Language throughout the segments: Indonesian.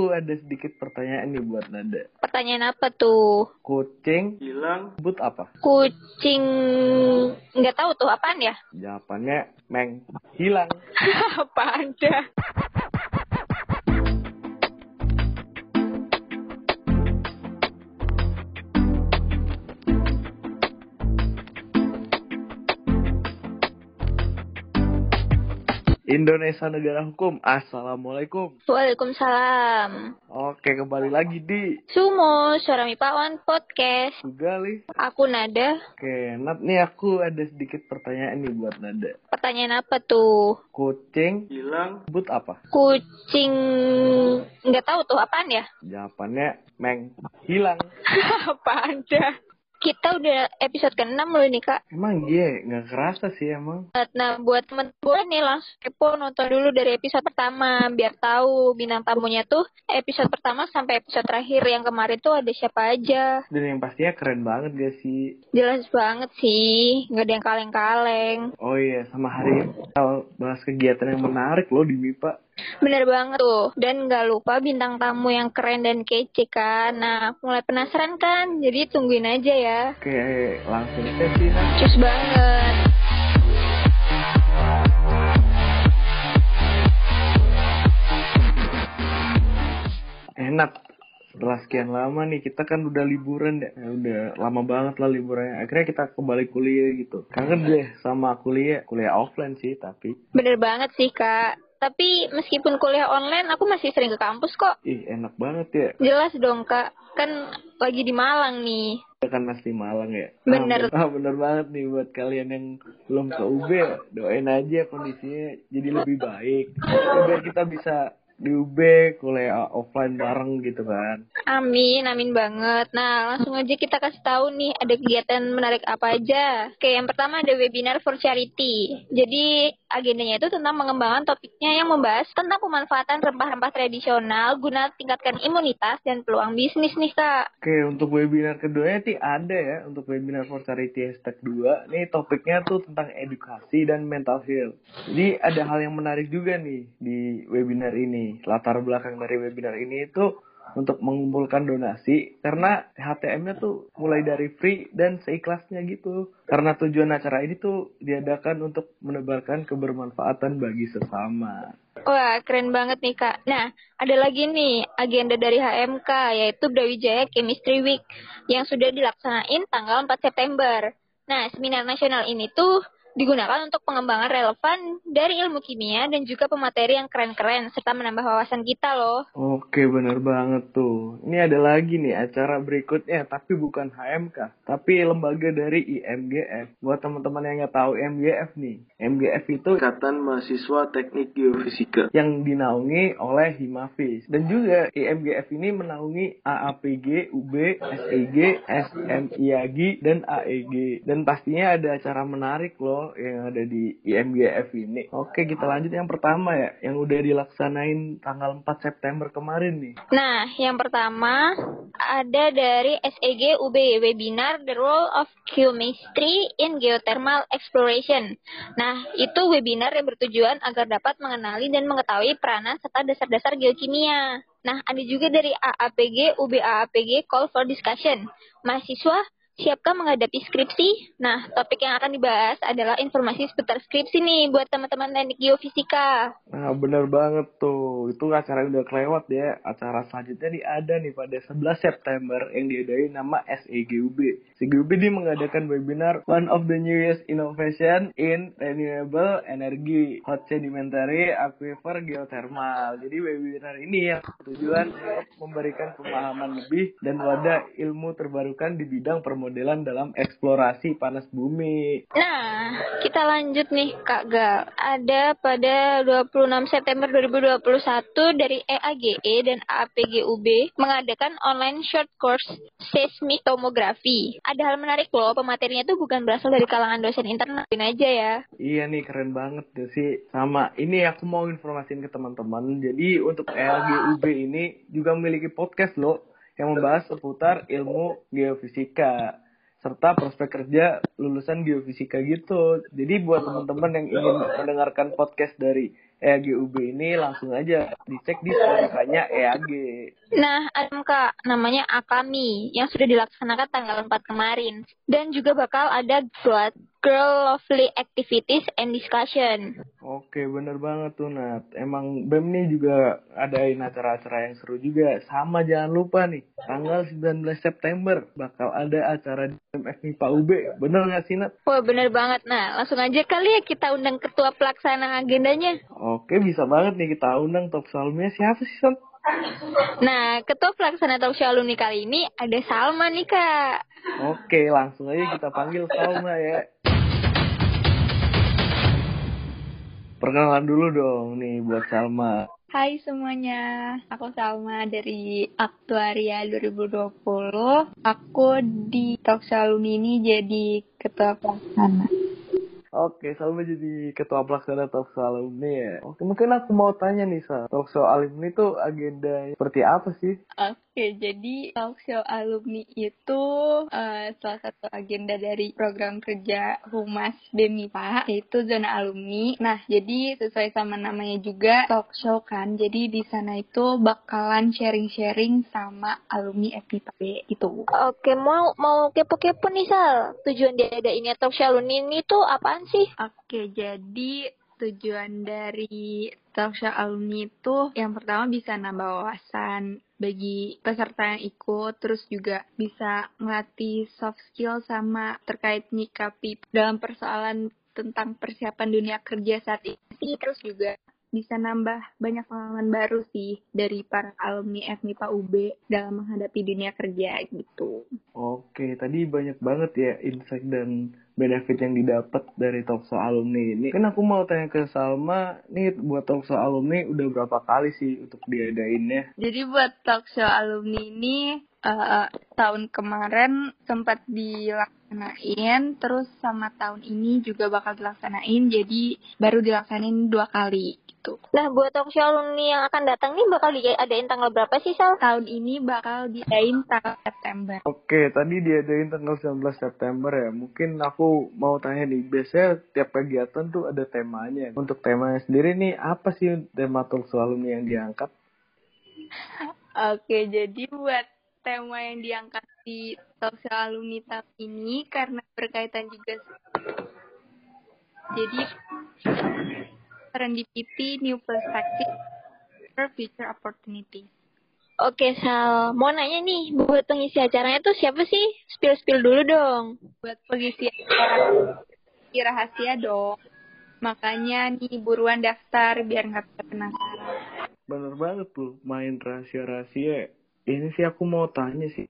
Aku ada sedikit pertanyaan nih buat Nada. Pertanyaan apa tuh? Kucing hilang sebut apa? Kucing nggak tahu tuh apaan ya? Jawabannya meng hilang. apaan dah? Indonesia negara hukum. Assalamualaikum. Waalaikumsalam. Oke, kembali lagi di Sumo, suara Mipawan Podcast. juga nih. Aku Nada. Oke, Nat nih aku ada sedikit pertanyaan nih buat Nada. Pertanyaan apa tuh? Kucing hilang sebut apa? Kucing nggak tahu tuh apaan ya? Jawabannya meng hilang. apaan dah? Kita udah episode ke-6 loh ini kak. Emang iya, nggak kerasa sih emang. Nah buat temen-temen nih langsung kepo nonton dulu dari episode pertama biar tahu bintang tamunya tuh episode pertama sampai episode terakhir yang kemarin tuh ada siapa aja. Dan yang pastinya keren banget gak sih? Jelas banget sih, nggak ada yang kaleng-kaleng. Oh iya, sama hari ini bahas kegiatan yang menarik loh di MIPA. Bener banget tuh. Dan nggak lupa bintang tamu yang keren dan kece kan. Nah, mulai penasaran kan? Jadi tungguin aja ya. Oke, langsung aja sih. Nat. Cus banget. Enak. Setelah sekian lama nih, kita kan udah liburan ya. Udah lama banget lah liburannya. Akhirnya kita kembali kuliah gitu. Kangen deh sama kuliah. Kuliah offline sih, tapi. Bener banget sih kak. Tapi meskipun kuliah online, aku masih sering ke kampus kok. Ih, enak banget ya. Jelas dong kak. Kan lagi di Malang nih. Kan asli Malang ya. Bener. Ah, bener banget nih buat kalian yang belum ke UB. Doain aja kondisinya jadi lebih baik. Biar kita bisa di UB kuliah offline bareng gitu kan. Amin, amin banget. Nah, langsung aja kita kasih tahu nih ada kegiatan menarik apa aja. Oke, yang pertama ada webinar for charity. Jadi agendanya itu tentang pengembangan topiknya yang membahas tentang pemanfaatan rempah-rempah tradisional guna tingkatkan imunitas dan peluang bisnis nih kak. Oke, untuk webinar keduanya sih ada ya, untuk webinar for charity hashtag 2. Nih topiknya tuh tentang edukasi dan mental health. Jadi ada hal yang menarik juga nih di webinar ini. Latar belakang dari webinar ini itu untuk mengumpulkan donasi karena HTM-nya tuh mulai dari free dan seikhlasnya gitu. Karena tujuan acara ini tuh diadakan untuk menebarkan kebermanfaatan bagi sesama. Wah, keren banget nih kak. Nah, ada lagi nih agenda dari HMK yaitu Brawijaya Chemistry Week yang sudah dilaksanain tanggal 4 September. Nah, seminar nasional ini tuh digunakan untuk pengembangan relevan dari ilmu kimia dan juga pemateri yang keren-keren serta menambah wawasan kita loh. Oke, bener banget tuh. Ini ada lagi nih acara berikutnya, tapi bukan HMK, tapi lembaga dari IMGF. Buat teman-teman yang nggak tahu IMGF nih, IMGF itu Ikatan Mahasiswa Teknik Geofisika yang dinaungi oleh Himafis. Dan juga IMGF ini menaungi AAPG, UB, SEG, SMIAGI, dan AEG. Dan pastinya ada acara menarik loh yang ada di IMGF ini. Oke, kita lanjut yang pertama ya, yang udah dilaksanain tanggal 4 September kemarin nih. Nah, yang pertama ada dari SEG UB webinar The Role of Chemistry in Geothermal Exploration. Nah, itu webinar yang bertujuan agar dapat mengenali dan mengetahui peranan serta dasar-dasar geokimia. Nah, ada juga dari AAPG UB AAPG Call for Discussion. Mahasiswa Siapkah menghadapi skripsi? Nah, topik yang akan dibahas adalah informasi seputar skripsi nih buat teman-teman teknik geofisika. Nah, bener banget tuh. Itu acara udah kelewat ya. Acara selanjutnya nih ada nih pada 11 September yang diadain nama SEGUB. SEGUB ini mengadakan webinar One of the Newest Innovation in Renewable Energy Hot Sedimentary Aquifer Geothermal. Jadi webinar ini yang tujuan memberikan pemahaman lebih dan wadah ilmu terbarukan di bidang permodelan dalam eksplorasi panas bumi. Nah, kita lanjut nih Kak Gal. Ada pada 26 September 2021 dari EAGE dan APGUB mengadakan online short course seismic tomography. Ada hal menarik loh, pematerinya tuh bukan berasal dari kalangan dosen internal aja ya. Iya nih keren banget tuh sih. Sama ini aku mau informasiin ke teman-teman. Jadi untuk EAGUB ini juga memiliki podcast loh yang membahas seputar ilmu geofisika serta prospek kerja lulusan geofisika gitu. Jadi buat teman-teman yang ingin mendengarkan podcast dari EAG UB ini langsung aja dicek di Spotify-nya EAG. Nah, ada Kak, namanya Akami yang sudah dilaksanakan tanggal 4 kemarin. Dan juga bakal ada buat Girl Lovely Activities and Discussion. Oke, bener banget tuh Nat. Emang BEM nih juga adain acara-acara yang seru juga. Sama jangan lupa nih, tanggal 19 September bakal ada acara di Pak UB. Bener nggak sih Nat? Wah, bener banget. Nah, langsung aja kali ya kita undang ketua pelaksana agendanya. Oke, bisa banget nih kita undang top salmnya siapa sih, Son? Nah, ketua pelaksana show alumni kali ini ada Salma nih, Kak. Oke, langsung aja kita panggil Salma ya. Perkenalan dulu dong nih buat Salma. Hai semuanya, aku Salma dari Aktuaria 2020. Aku di Talkshow Alumni ini jadi ketua pelaksana. Oke, Salma jadi ketua pelaksana Talkshow Alumni ya. Oke, mungkin aku mau tanya nih, Sal. Talkshow Alumni itu agenda seperti apa sih? Oke, jadi Talkshow Alumni itu uh, salah satu agenda dari program kerja Humas BEMIPA, yaitu zona alumni. Nah, jadi sesuai sama namanya juga talkshow kan. Jadi di sana itu bakalan sharing-sharing sama alumni FMIPA itu. Oke, mau mau kepo-kepo nih, Sal. Tujuan dia ada ini talk show alumni ini tuh apaan sih? Oke, jadi tujuan dari talkshow alumni itu yang pertama bisa nambah wawasan bagi peserta yang ikut, terus juga bisa melatih soft skill sama terkait nyikapi dalam persoalan tentang persiapan dunia kerja saat ini, terus juga bisa nambah banyak pengalaman baru sih dari para alumni FMIPA UB dalam menghadapi dunia kerja gitu. Oke, tadi banyak banget ya insight dan benefit yang didapat dari Talkshow alumni ini. Kan aku mau tanya ke Salma, nih buat Talkshow alumni udah berapa kali sih untuk diadainnya? Jadi buat Talkshow alumni ini uh, tahun kemarin sempat dilaksanain, terus sama tahun ini juga bakal dilaksanain, jadi baru dilaksanain dua kali gitu. Nah, buat talk show alumni yang akan datang nih bakal diadain tanggal berapa sih, Sal? Tahun ini bakal diadain tanggal September. Oke, tadi diadain tanggal 19 September ya. Mungkin aku mau tanya nih, biasanya tiap kegiatan tuh ada temanya. Untuk temanya sendiri nih, apa sih tema talk show alumni yang diangkat? Oke, jadi buat tema yang diangkat di show alumni tahun ini karena berkaitan juga jadi serendipity, new perspective, for future opportunity. Oke, Sal. Mau nanya nih, buat pengisi acaranya tuh siapa sih? Spill-spill dulu dong. Buat pengisi acara rahasia dong. Makanya nih buruan daftar biar nggak penasaran. Bener banget tuh, main rahasia-rahasia. Ini sih aku mau tanya sih,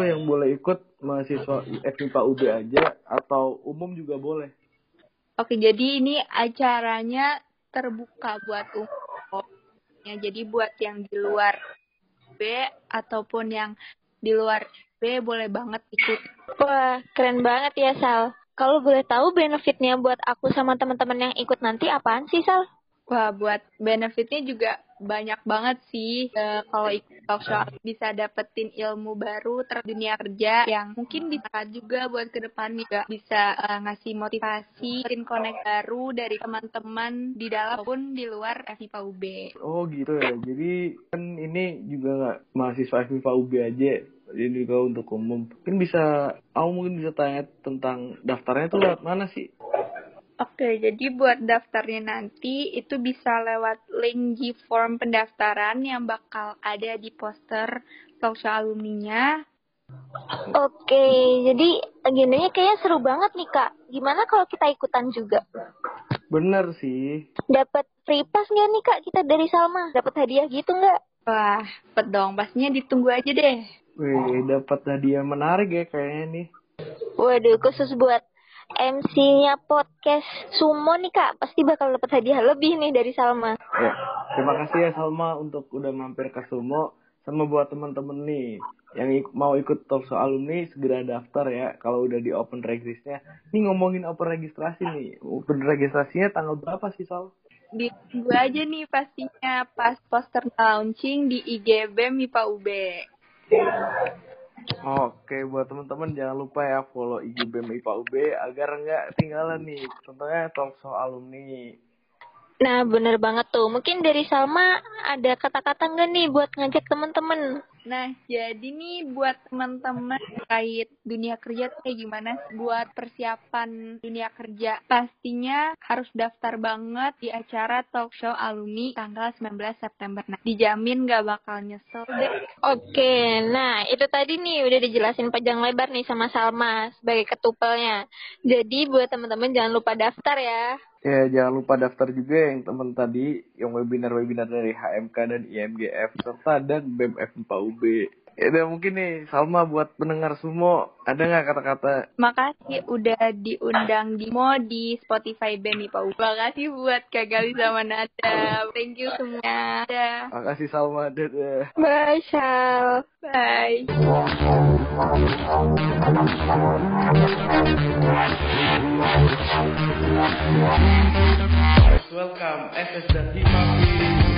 yang boleh ikut mahasiswa FMIPA UB aja atau umum juga boleh? Oke, jadi ini acaranya terbuka buat umum. Ya, jadi buat yang di luar B ataupun yang di luar B boleh banget ikut. Wah, keren banget ya Sal. Kalau boleh tahu benefitnya buat aku sama teman-teman yang ikut nanti apaan sih Sal? Wah, buat benefitnya juga banyak banget sih. E, kalau ikut talk show bisa dapetin ilmu baru terhadap dunia kerja yang mungkin bisa juga buat ke depan juga bisa e, ngasih motivasi, bikin connect baru dari teman-teman di dalam maupun di luar FIPA UB. Oh gitu ya. Jadi kan ini juga nggak mahasiswa FIPA UB aja. Ini juga untuk umum. Mungkin bisa, aku mungkin bisa tanya tentang daftarnya tuh lewat mana sih? Oke, jadi buat daftarnya nanti itu bisa lewat link G-form pendaftaran yang bakal ada di poster talkshow alumninya. Oke, jadi agendanya kayaknya seru banget nih kak. Gimana kalau kita ikutan juga? Bener sih. Dapat free pass nggak nih kak kita dari Salma? Dapat hadiah gitu nggak? Wah, dapet dong. Pastinya ditunggu aja deh. Wih, dapat hadiah menarik ya kayaknya nih. Waduh, khusus buat MC-nya podcast Sumo nih kak, pasti bakal dapat hadiah lebih nih dari Salma. Ya, terima kasih ya Salma untuk udah mampir ke Sumo. Sama buat temen-temen nih yang ik mau ikut talk show alumni segera daftar ya kalau udah di open registrasinya. Ini ngomongin open registrasi nih, open registrasinya tanggal berapa sih Sal? Ditunggu aja nih pastinya pas poster launching di IGB MIPA UB. Oke, buat teman-teman jangan lupa ya follow IG BEM IPA UB agar nggak ketinggalan nih. Contohnya talk show alumni. Nah, bener banget tuh. Mungkin dari Salma ada kata-kata nggak nih buat ngajak temen-temen? Nah, jadi nih buat teman-teman terkait dunia kerja tuh kayak gimana buat persiapan dunia kerja. Pastinya harus daftar banget di acara talk show alumni tanggal 19 September. Nah, dijamin gak bakal nyesel deh. Oke, nah itu tadi nih udah dijelasin panjang lebar nih sama Salma sebagai ketupelnya. Jadi buat teman-teman jangan lupa daftar ya. Ya, jangan lupa daftar juga yang teman tadi, yang webinar-webinar dari HMK dan IMGF, serta dan BEM F4UB. Ya udah mungkin nih, Salma buat pendengar semua, ada nggak kata-kata? Makasih udah diundang di Mo di Spotify BEM Pak Makasih buat Kak Gali sama Nada. Thank you semua. Dadah. Makasih Salma, dadah. Bye, Sal. Bye. Welcome, SS dan Himafi.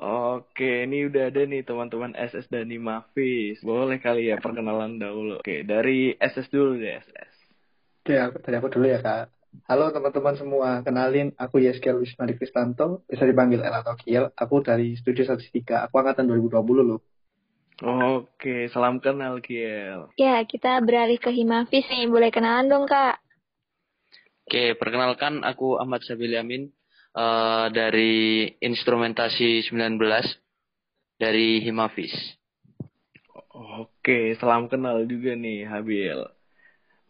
Oke, ini udah ada nih teman-teman SS dan Himafis. Boleh kali ya perkenalan dahulu. Oke, dari SS dulu deh, SS. Oke, aku, dari aku dulu ya kak. Halo teman-teman semua, kenalin aku Yeskel Wismadi Kristanto, bisa dipanggil El atau Kiel. Aku dari Studi Statistika, aku angkatan 2020 loh. Oke, salam kenal Kiel. Ya, kita beralih ke Himafis nih. Boleh kenalan dong, Kak. Oke, perkenalkan aku Ahmad Sabil Yamin eh, dari Instrumentasi 19 dari Himafis. Oke, salam kenal juga nih Habil.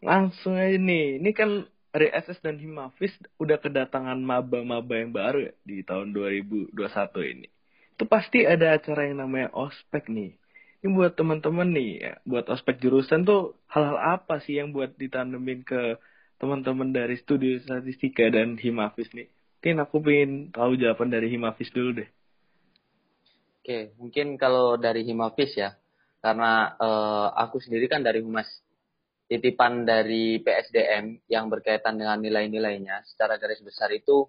Langsung aja nih, ini kan dari SS dan Himafis udah kedatangan maba-maba yang baru ya di tahun 2021 ini. Itu pasti ada acara yang namanya ospek nih. Ini buat teman-teman nih, ya, buat ospek jurusan tuh hal-hal apa sih yang buat ditanemin ke teman-teman dari studi statistika dan Himafis nih? Mungkin aku pengen tahu jawaban dari Himafis dulu deh. Oke, mungkin kalau dari Himafis ya, karena eh, aku sendiri kan dari Humas. Titipan dari PSDM yang berkaitan dengan nilai-nilainya secara garis besar itu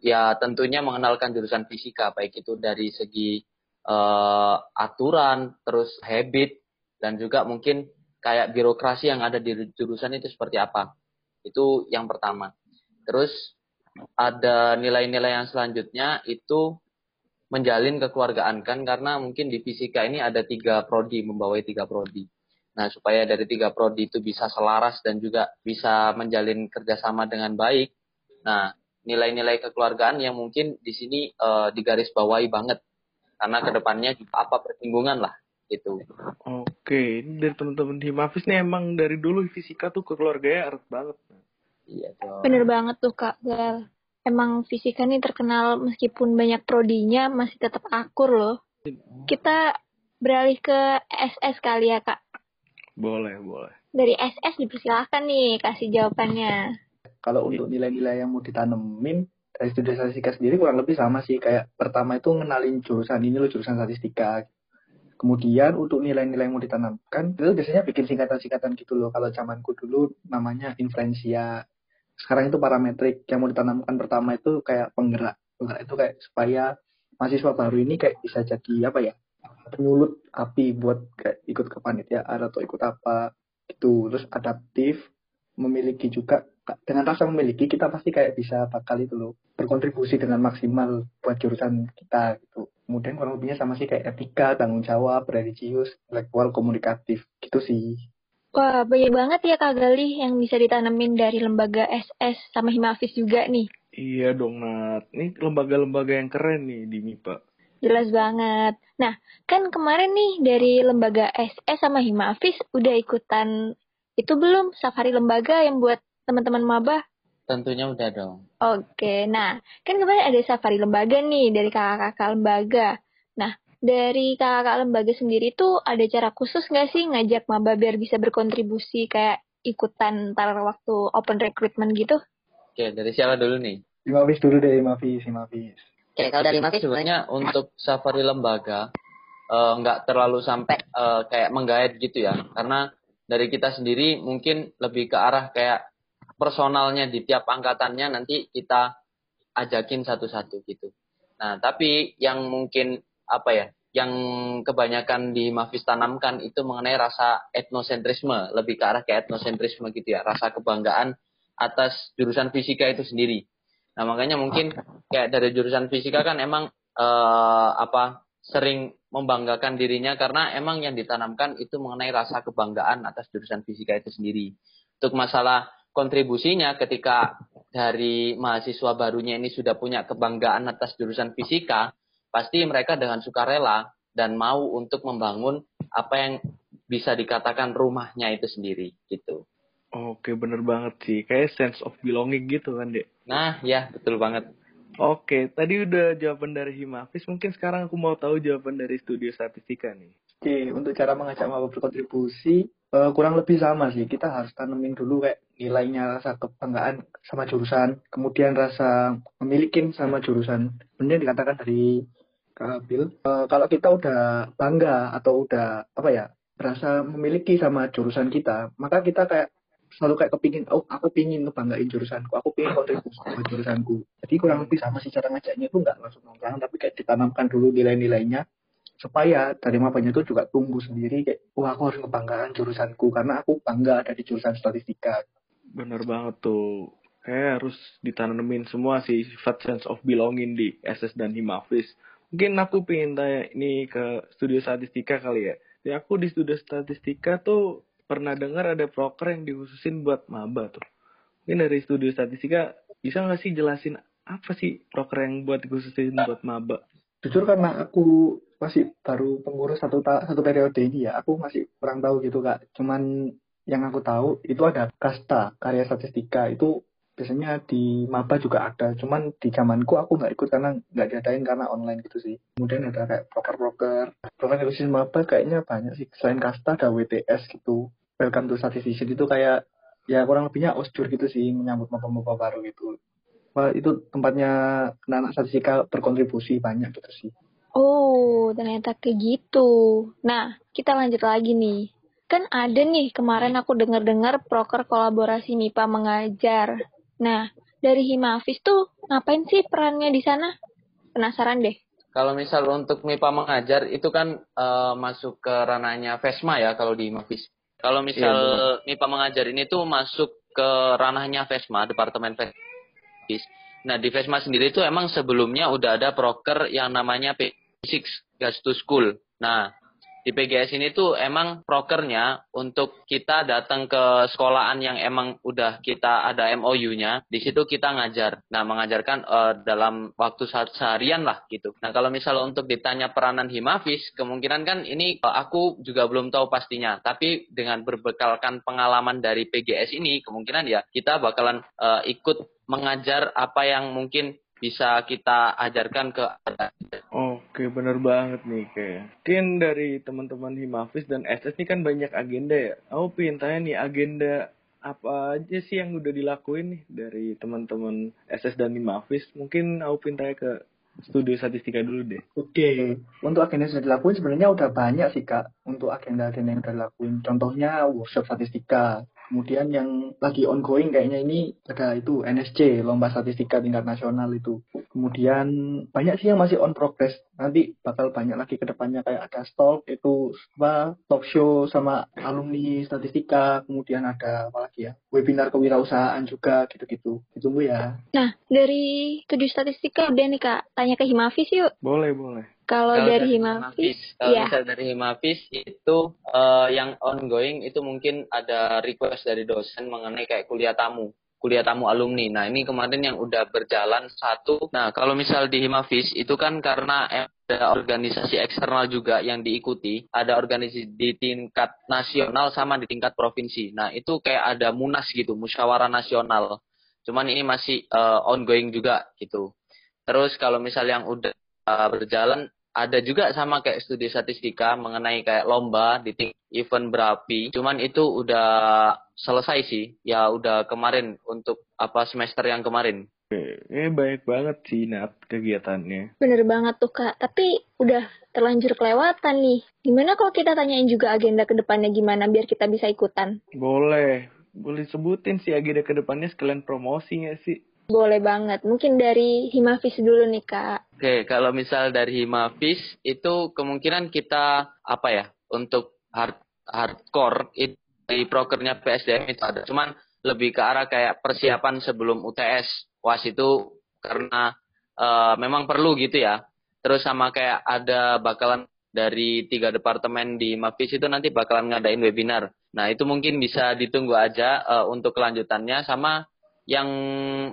ya tentunya mengenalkan jurusan fisika baik itu dari segi eh, aturan terus habit dan juga mungkin kayak birokrasi yang ada di jurusan itu seperti apa. Itu yang pertama. Terus ada nilai-nilai yang selanjutnya itu menjalin kekeluargaan kan karena mungkin di fisika ini ada tiga prodi membawai tiga prodi Nah, supaya dari tiga prodi itu bisa selaras dan juga bisa menjalin kerjasama dengan baik. Nah, nilai-nilai kekeluargaan yang mungkin di sini uh, digaris bawahi banget. Karena ke depannya juga apa persinggungan lah gitu. Oke, dari teman-teman Himafis nih emang dari dulu fisika tuh keluarganya erat banget. Iya dong. Bener banget tuh, Kak Gal. Emang fisika nih terkenal meskipun banyak prodinya masih tetap akur loh. Kita beralih ke SS kali ya, Kak. Boleh, boleh. Dari SS dipersilahkan nih kasih jawabannya. Kalau untuk nilai-nilai yang mau ditanemin, dari studi statistika sendiri kurang lebih sama sih. Kayak pertama itu ngenalin jurusan, ini loh jurusan statistika. Kemudian untuk nilai-nilai yang mau ditanamkan, itu biasanya bikin singkatan-singkatan gitu loh. Kalau zamanku dulu namanya inferensia. Sekarang itu parametrik. Yang mau ditanamkan pertama itu kayak penggerak. Penggerak itu kayak supaya mahasiswa baru ini kayak bisa jadi apa ya, penyulut api buat kayak ikut kepanitiaan atau ikut apa gitu terus adaptif memiliki juga dengan rasa memiliki kita pasti kayak bisa bakal itu loh berkontribusi dengan maksimal buat jurusan kita gitu kemudian kurang lebihnya sama sih kayak etika tanggung jawab religius intelektual komunikatif gitu sih Wah, banyak banget ya Kak Gali yang bisa ditanemin dari lembaga SS sama Himafis juga nih. Iya dong, Nat. Ini lembaga-lembaga yang keren nih di MIPA. Jelas banget. Nah, kan kemarin nih dari lembaga SS sama Himafis udah ikutan itu belum safari lembaga yang buat teman-teman maba? Tentunya udah dong. Oke, nah kan kemarin ada safari lembaga nih dari kakak-kakak lembaga. Dari kakak lembaga sendiri tuh ada cara khusus nggak sih ngajak maba biar bisa berkontribusi kayak ikutan ntar waktu open recruitment gitu? Oke, dari siapa dulu nih? Himafis dulu deh Himafis Himafis Oke, kalau dari Maki sebenarnya untuk safari lembaga eh, nggak terlalu sampai eh, kayak menggait gitu ya, karena dari kita sendiri mungkin lebih ke arah kayak personalnya di tiap angkatannya nanti kita ajakin satu-satu gitu. Nah, tapi yang mungkin apa ya yang kebanyakan di Mafis tanamkan itu mengenai rasa etnosentrisme, lebih ke arah ke etnosentrisme gitu ya, rasa kebanggaan atas jurusan fisika itu sendiri. Nah makanya mungkin kayak dari jurusan fisika kan emang uh, apa sering membanggakan dirinya karena emang yang ditanamkan itu mengenai rasa kebanggaan atas jurusan fisika itu sendiri. Untuk masalah kontribusinya ketika dari mahasiswa barunya ini sudah punya kebanggaan atas jurusan fisika, pasti mereka dengan sukarela dan mau untuk membangun apa yang bisa dikatakan rumahnya itu sendiri gitu. Oke bener banget sih, kayak sense of belonging gitu kan dek. Nah ya betul banget. Oke, tadi udah jawaban dari Himafis, mungkin sekarang aku mau tahu jawaban dari studio statistika nih. Oke, untuk cara mengajak maba berkontribusi, uh, kurang lebih sama sih. Kita harus tanemin dulu kayak nilainya rasa kebanggaan sama jurusan, kemudian rasa memiliki sama jurusan. Benar dikatakan dari Kak uh, kalau kita udah bangga atau udah apa ya, rasa memiliki sama jurusan kita, maka kita kayak selalu kayak kepingin, oh aku pingin ngebanggain jurusanku, aku pingin kontribusi sama jurusanku. Jadi kurang lebih sama sih cara ngajaknya itu nggak langsung nongkrong, tapi kayak ditanamkan dulu nilai-nilainya supaya dari mapanya itu juga tumbuh sendiri kayak wah aku harus ngebanggakan jurusanku karena aku bangga ada di jurusan statistika. Bener banget tuh. Kayak harus ditanemin semua sih sifat sense of belonging di SS dan Himafis mungkin aku pengen tanya ini ke studio statistika kali ya. Ya aku di studio statistika tuh pernah dengar ada proker yang dikhususin buat maba tuh. Mungkin dari studio statistika bisa nggak sih jelasin apa sih proker yang buat dikhususin buat maba? Jujur karena aku masih baru pengurus satu satu periode ini ya, aku masih kurang tahu gitu kak. Cuman yang aku tahu itu ada kasta karya statistika. Itu biasanya di maba juga ada. Cuman di zamanku aku nggak ikut karena nggak diadain karena online gitu sih. Kemudian ada kayak broker-broker. Broker khusus maba kayaknya banyak sih. Selain kasta ada WTS gitu. Welcome to statistician itu kayak ya kurang lebihnya osjur gitu sih menyambut maba-maba baru gitu. Wah, itu tempatnya anak-anak statistika berkontribusi banyak gitu sih. Oh, ternyata kayak gitu. Nah, kita lanjut lagi nih. Kan ada nih kemarin aku dengar-dengar proker kolaborasi MIPA mengajar. Nah, dari Himafis tuh ngapain sih perannya di sana? Penasaran deh. Kalau misal untuk MIPA mengajar itu kan uh, masuk ke ranahnya FESMA ya kalau di Himafis. Kalau misal iya, MIPA mengajar ini tuh masuk ke ranahnya FESMA, Departemen FESMA. Nah, di FESMA sendiri tuh emang sebelumnya udah ada proker yang namanya P6 Gas to School. Nah, di PGS ini tuh emang prokernya untuk kita datang ke sekolahan yang emang udah kita ada MOU-nya, di situ kita ngajar. Nah, mengajarkan uh, dalam waktu seharian lah gitu. Nah, kalau misal untuk ditanya peranan Himafis, kemungkinan kan ini uh, aku juga belum tahu pastinya. Tapi dengan berbekalkan pengalaman dari PGS ini, kemungkinan ya kita bakalan uh, ikut mengajar apa yang mungkin bisa kita ajarkan ke Oke, bener banget nih kayak. Mungkin dari teman-teman Himafis dan SS ini kan banyak agenda ya. Aku pengen tanya nih agenda apa aja sih yang udah dilakuin nih dari teman-teman SS dan Himafis. Mungkin aku pengen tanya ke studio statistika dulu deh. Oke, untuk agenda yang sudah dilakuin sebenarnya udah banyak sih kak. Untuk agenda-agenda yang udah dilakuin. Contohnya workshop statistika, Kemudian yang lagi ongoing kayaknya ini ada itu NSC, Lomba Statistika Tingkat Nasional itu. Kemudian banyak sih yang masih on progress. Nanti bakal banyak lagi ke depannya kayak ada stall itu apa talk show sama alumni statistika. Kemudian ada apa lagi ya? Webinar kewirausahaan juga gitu-gitu. Ditunggu ya. Nah, dari tujuh statistika udah nih Kak, tanya ke Himafis yuk. Boleh, boleh. Kalau dari, dari Himafis, kalau ya. misal dari Himafis itu uh, yang ongoing itu mungkin ada request dari dosen mengenai kayak kuliah tamu, kuliah tamu alumni. Nah ini kemarin yang udah berjalan satu. Nah kalau misal di Himafis itu kan karena ada organisasi eksternal juga yang diikuti, ada organisasi di tingkat nasional sama di tingkat provinsi. Nah itu kayak ada munas gitu, musyawarah nasional. Cuman ini masih uh, ongoing juga gitu. Terus kalau misal yang udah uh, berjalan ada juga sama kayak studi statistika mengenai kayak lomba di event berapi. Cuman itu udah selesai sih. Ya udah kemarin untuk apa semester yang kemarin. Oke, ini baik banget sih Nat kegiatannya. Bener banget tuh Kak, tapi udah terlanjur kelewatan nih. Gimana kalau kita tanyain juga agenda ke depannya gimana biar kita bisa ikutan? Boleh, boleh sebutin sih agenda ke depannya sekalian promosi nggak sih? Boleh banget. Mungkin dari Himafis dulu nih, Kak. Oke, kalau misal dari Himafis itu kemungkinan kita apa ya untuk hard hardcore itu di prokernya PSDM itu ada. Cuman lebih ke arah kayak persiapan sebelum UTS was itu karena uh, memang perlu gitu ya. Terus sama kayak ada bakalan dari tiga departemen di Mafis itu nanti bakalan ngadain webinar. Nah itu mungkin bisa ditunggu aja uh, untuk kelanjutannya sama yang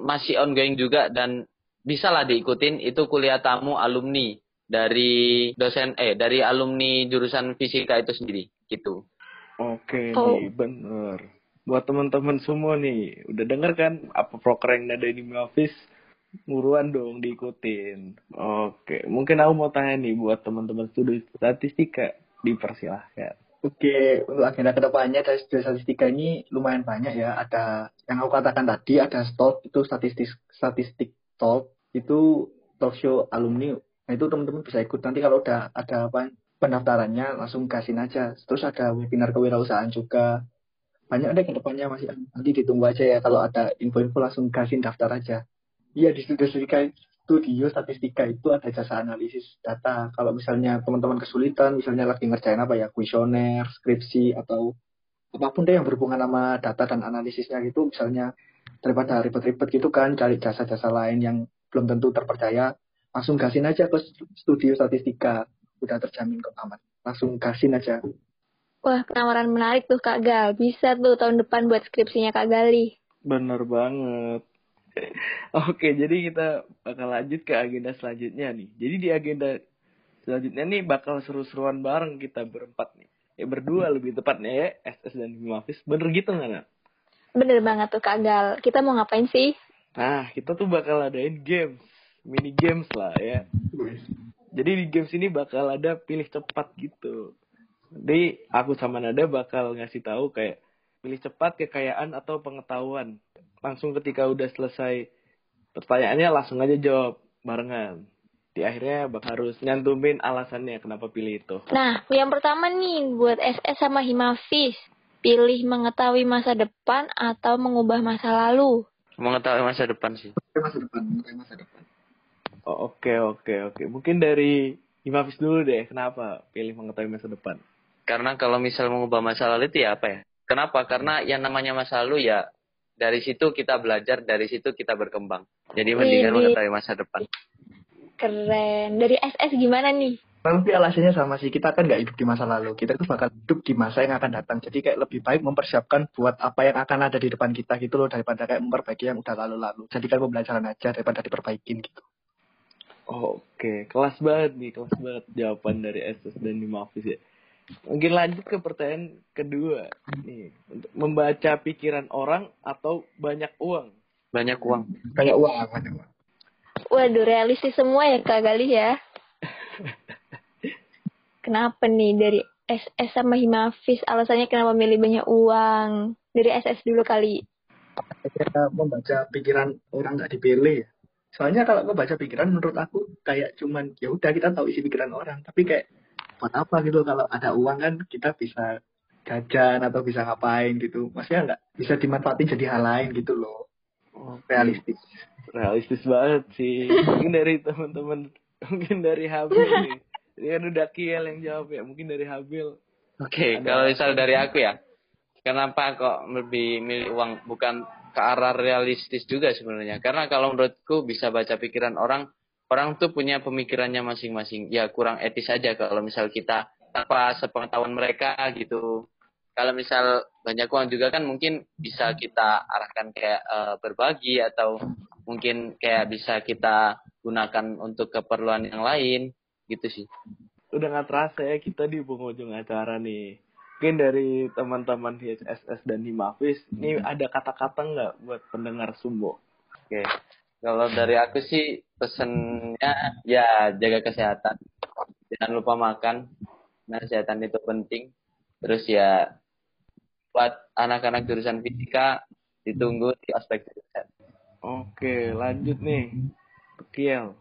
masih ongoing juga dan bisa lah diikutin itu kuliah tamu alumni dari dosen eh dari alumni jurusan fisika itu sendiri gitu. Oke oh. nih bener. Buat teman-teman semua nih udah denger kan apa proker yang ada di office buruan dong diikutin. Oke, mungkin aku mau tanya nih buat teman-teman studi statistika dipersilahkan. Oke, untuk agenda ke depannya dari statistika ini lumayan banyak ya. Ada yang aku katakan tadi, ada stop itu statistik statistik talk itu talk show alumni. Nah itu teman-teman bisa ikut nanti kalau udah ada apa pendaftarannya langsung kasih aja. Terus ada webinar kewirausahaan juga. Banyak deh ke depannya masih nanti ditunggu aja ya kalau ada info-info langsung kasih daftar aja. Iya di statistika studio statistika itu ada jasa analisis data. Kalau misalnya teman-teman kesulitan, misalnya lagi ngerjain apa ya, kuesioner, skripsi, atau apa pun deh yang berhubungan sama data dan analisisnya gitu, misalnya daripada ribet-ribet gitu kan, cari jasa-jasa lain yang belum tentu terpercaya, langsung kasih aja ke studio statistika. Udah terjamin kok aman. Langsung kasih aja. Wah, penawaran menarik tuh Kak Gal. Bisa tuh tahun depan buat skripsinya Kak Gali. Bener banget. Oke, jadi kita bakal lanjut ke agenda selanjutnya nih. Jadi di agenda selanjutnya nih bakal seru-seruan bareng kita berempat nih. Ya berdua lebih tepatnya ya, SS dan Himafis. Bener gitu nggak, Nak? Bener banget tuh, Kak Gal. Kita mau ngapain sih? Nah, kita tuh bakal adain games. Mini games lah ya. Jadi di games ini bakal ada pilih cepat gitu. Jadi aku sama Nada bakal ngasih tahu kayak pilih cepat kekayaan atau pengetahuan langsung ketika udah selesai pertanyaannya langsung aja jawab barengan. Di akhirnya bak harus nyantumin alasannya kenapa pilih itu. Nah, yang pertama nih buat SS sama Himafis. Pilih mengetahui masa depan atau mengubah masa lalu? Mengetahui masa depan sih. Masa depan, mengetahui masa depan. Oh, oke, oke, oke. Mungkin dari Himafis dulu deh, kenapa pilih mengetahui masa depan? Karena kalau misal mengubah masa lalu itu ya apa ya? Kenapa? Karena yang namanya masa lalu ya dari situ kita belajar, dari situ kita berkembang. Jadi mendingan mengetahui masa depan. Keren. Dari SS gimana nih? Tapi alasannya sama sih, kita kan nggak hidup di masa lalu. Kita tuh bakal hidup di masa yang akan datang. Jadi kayak lebih baik mempersiapkan buat apa yang akan ada di depan kita gitu loh, daripada kayak memperbaiki yang udah lalu-lalu. Jadi kan pembelajaran aja daripada diperbaikin gitu. Oke, kelas banget nih, kelas banget jawaban dari SS dan Dimafis ya. Mungkin lanjut ke pertanyaan kedua nih, untuk membaca pikiran orang atau banyak uang? Banyak uang. Banyak uang, banyak uang. Waduh, realistis semua ya Kak Gali ya. kenapa nih dari SS sama Himafis alasannya kenapa milih banyak uang? Dari SS dulu kali. Kita membaca pikiran orang nggak dipilih. Soalnya kalau membaca pikiran menurut aku kayak cuman ya udah kita tahu isi pikiran orang, tapi kayak buat apa gitu? Kalau ada uang kan kita bisa jajan atau bisa ngapain gitu. Maksudnya nggak bisa dimanfaatin jadi hal lain gitu loh. Oh, realistis. Realistis banget sih. Mungkin dari teman-teman mungkin dari Habil nih. Ini kan udah Kiel yang jawab ya. Mungkin dari Habil. Oke okay, kalau misal dari aku ya. Kenapa kok lebih milih uang? Bukan ke arah realistis juga sebenarnya. Karena kalau menurutku bisa baca pikiran orang orang tuh punya pemikirannya masing-masing. Ya kurang etis aja kalau misal kita tanpa sepengetahuan mereka gitu. Kalau misal banyak uang juga kan mungkin bisa kita arahkan kayak uh, berbagi atau mungkin kayak bisa kita gunakan untuk keperluan yang lain gitu sih. Udah nggak terasa ya kita di penghujung acara nih. Mungkin dari teman-teman HSS dan Himafis, ini ada kata-kata nggak buat pendengar Sumbo? Oke, kalau dari aku sih pesennya ya jaga kesehatan. Jangan lupa makan. Nah, kesehatan itu penting. Terus ya buat anak-anak jurusan fisika ditunggu di aspek kesehatan. Oke, lanjut nih. Kiel.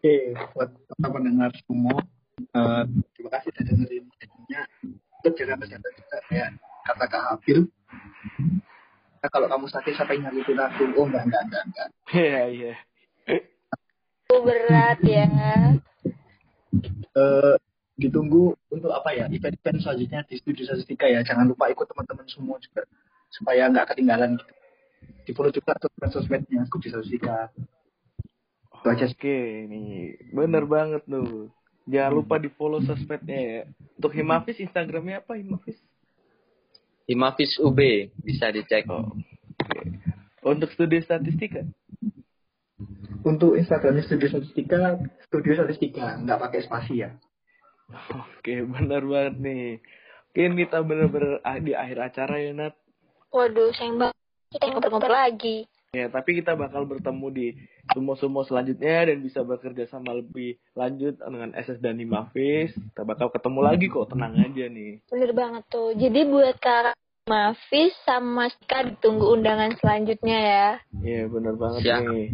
Oke, buat para pendengar semua, uh, terima kasih sudah dengerin jadinya. Untuk jaga kesehatan juga kayak kata Kak Hafil. Kalau kamu sakit siapa yang nyakitin aku oh enggak enggak enggak enggak Iya, iya. Berat ya. Eh, ditunggu untuk apa ya event-event selanjutnya di studio statistika ya jangan lupa ikut teman-teman semua juga supaya nggak ketinggalan gitu di follow juga tuh sosmednya studio statistika Itu aja sih. Oke, nih bener banget tuh. Jangan lupa di follow sosmednya ya. Untuk Himafis Instagramnya apa Himafis? Himafis UB bisa dicek. Oh. Untuk studi statistika? untuk Instagramnya studio statistika studio statistika nggak pakai spasi ya Oke, bener banget nih. Oke, kita bener-bener ah- di akhir acara ya, Nat. Waduh, sayang banget. Kita ngobrol-ngobrol lagi. Ya, tapi kita bakal bertemu di sumo-sumo selanjutnya dan bisa bekerja sama lebih lanjut dengan SS dan Himafis. Kita bakal ketemu lagi kok, tenang aja nih. Bener banget tuh. Jadi buat Kak Mafis sama Ska ditunggu undangan selanjutnya ya. Iya, bener banget Siap. nih.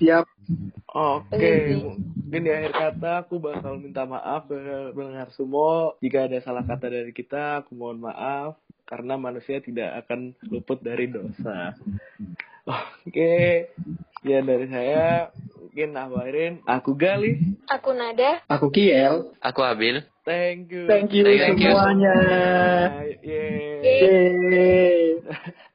siap Oke, Oke, Zi. mungkin di akhir kata aku bakal minta maaf ke pendengar sumo jika ada salah kata dari kita. Aku mohon maaf karena manusia tidak akan luput dari dosa. Oke, ya dari saya mungkin akhirin. Aku Gali. Aku Nada. aku Kiel Aku Abil. Thank you. thank you Thank you. semuanya Yeay. Yeay. Yeay.